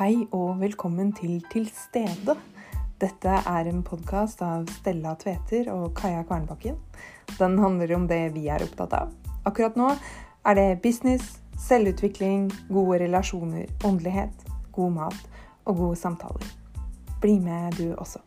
Hei og velkommen til Til stede. Dette er en podkast av Stella Tveter og Kaja Kvernbakken. Den handler om det vi er opptatt av. Akkurat nå er det business, selvutvikling, gode relasjoner, åndelighet, god mat og gode samtaler. Bli med du også.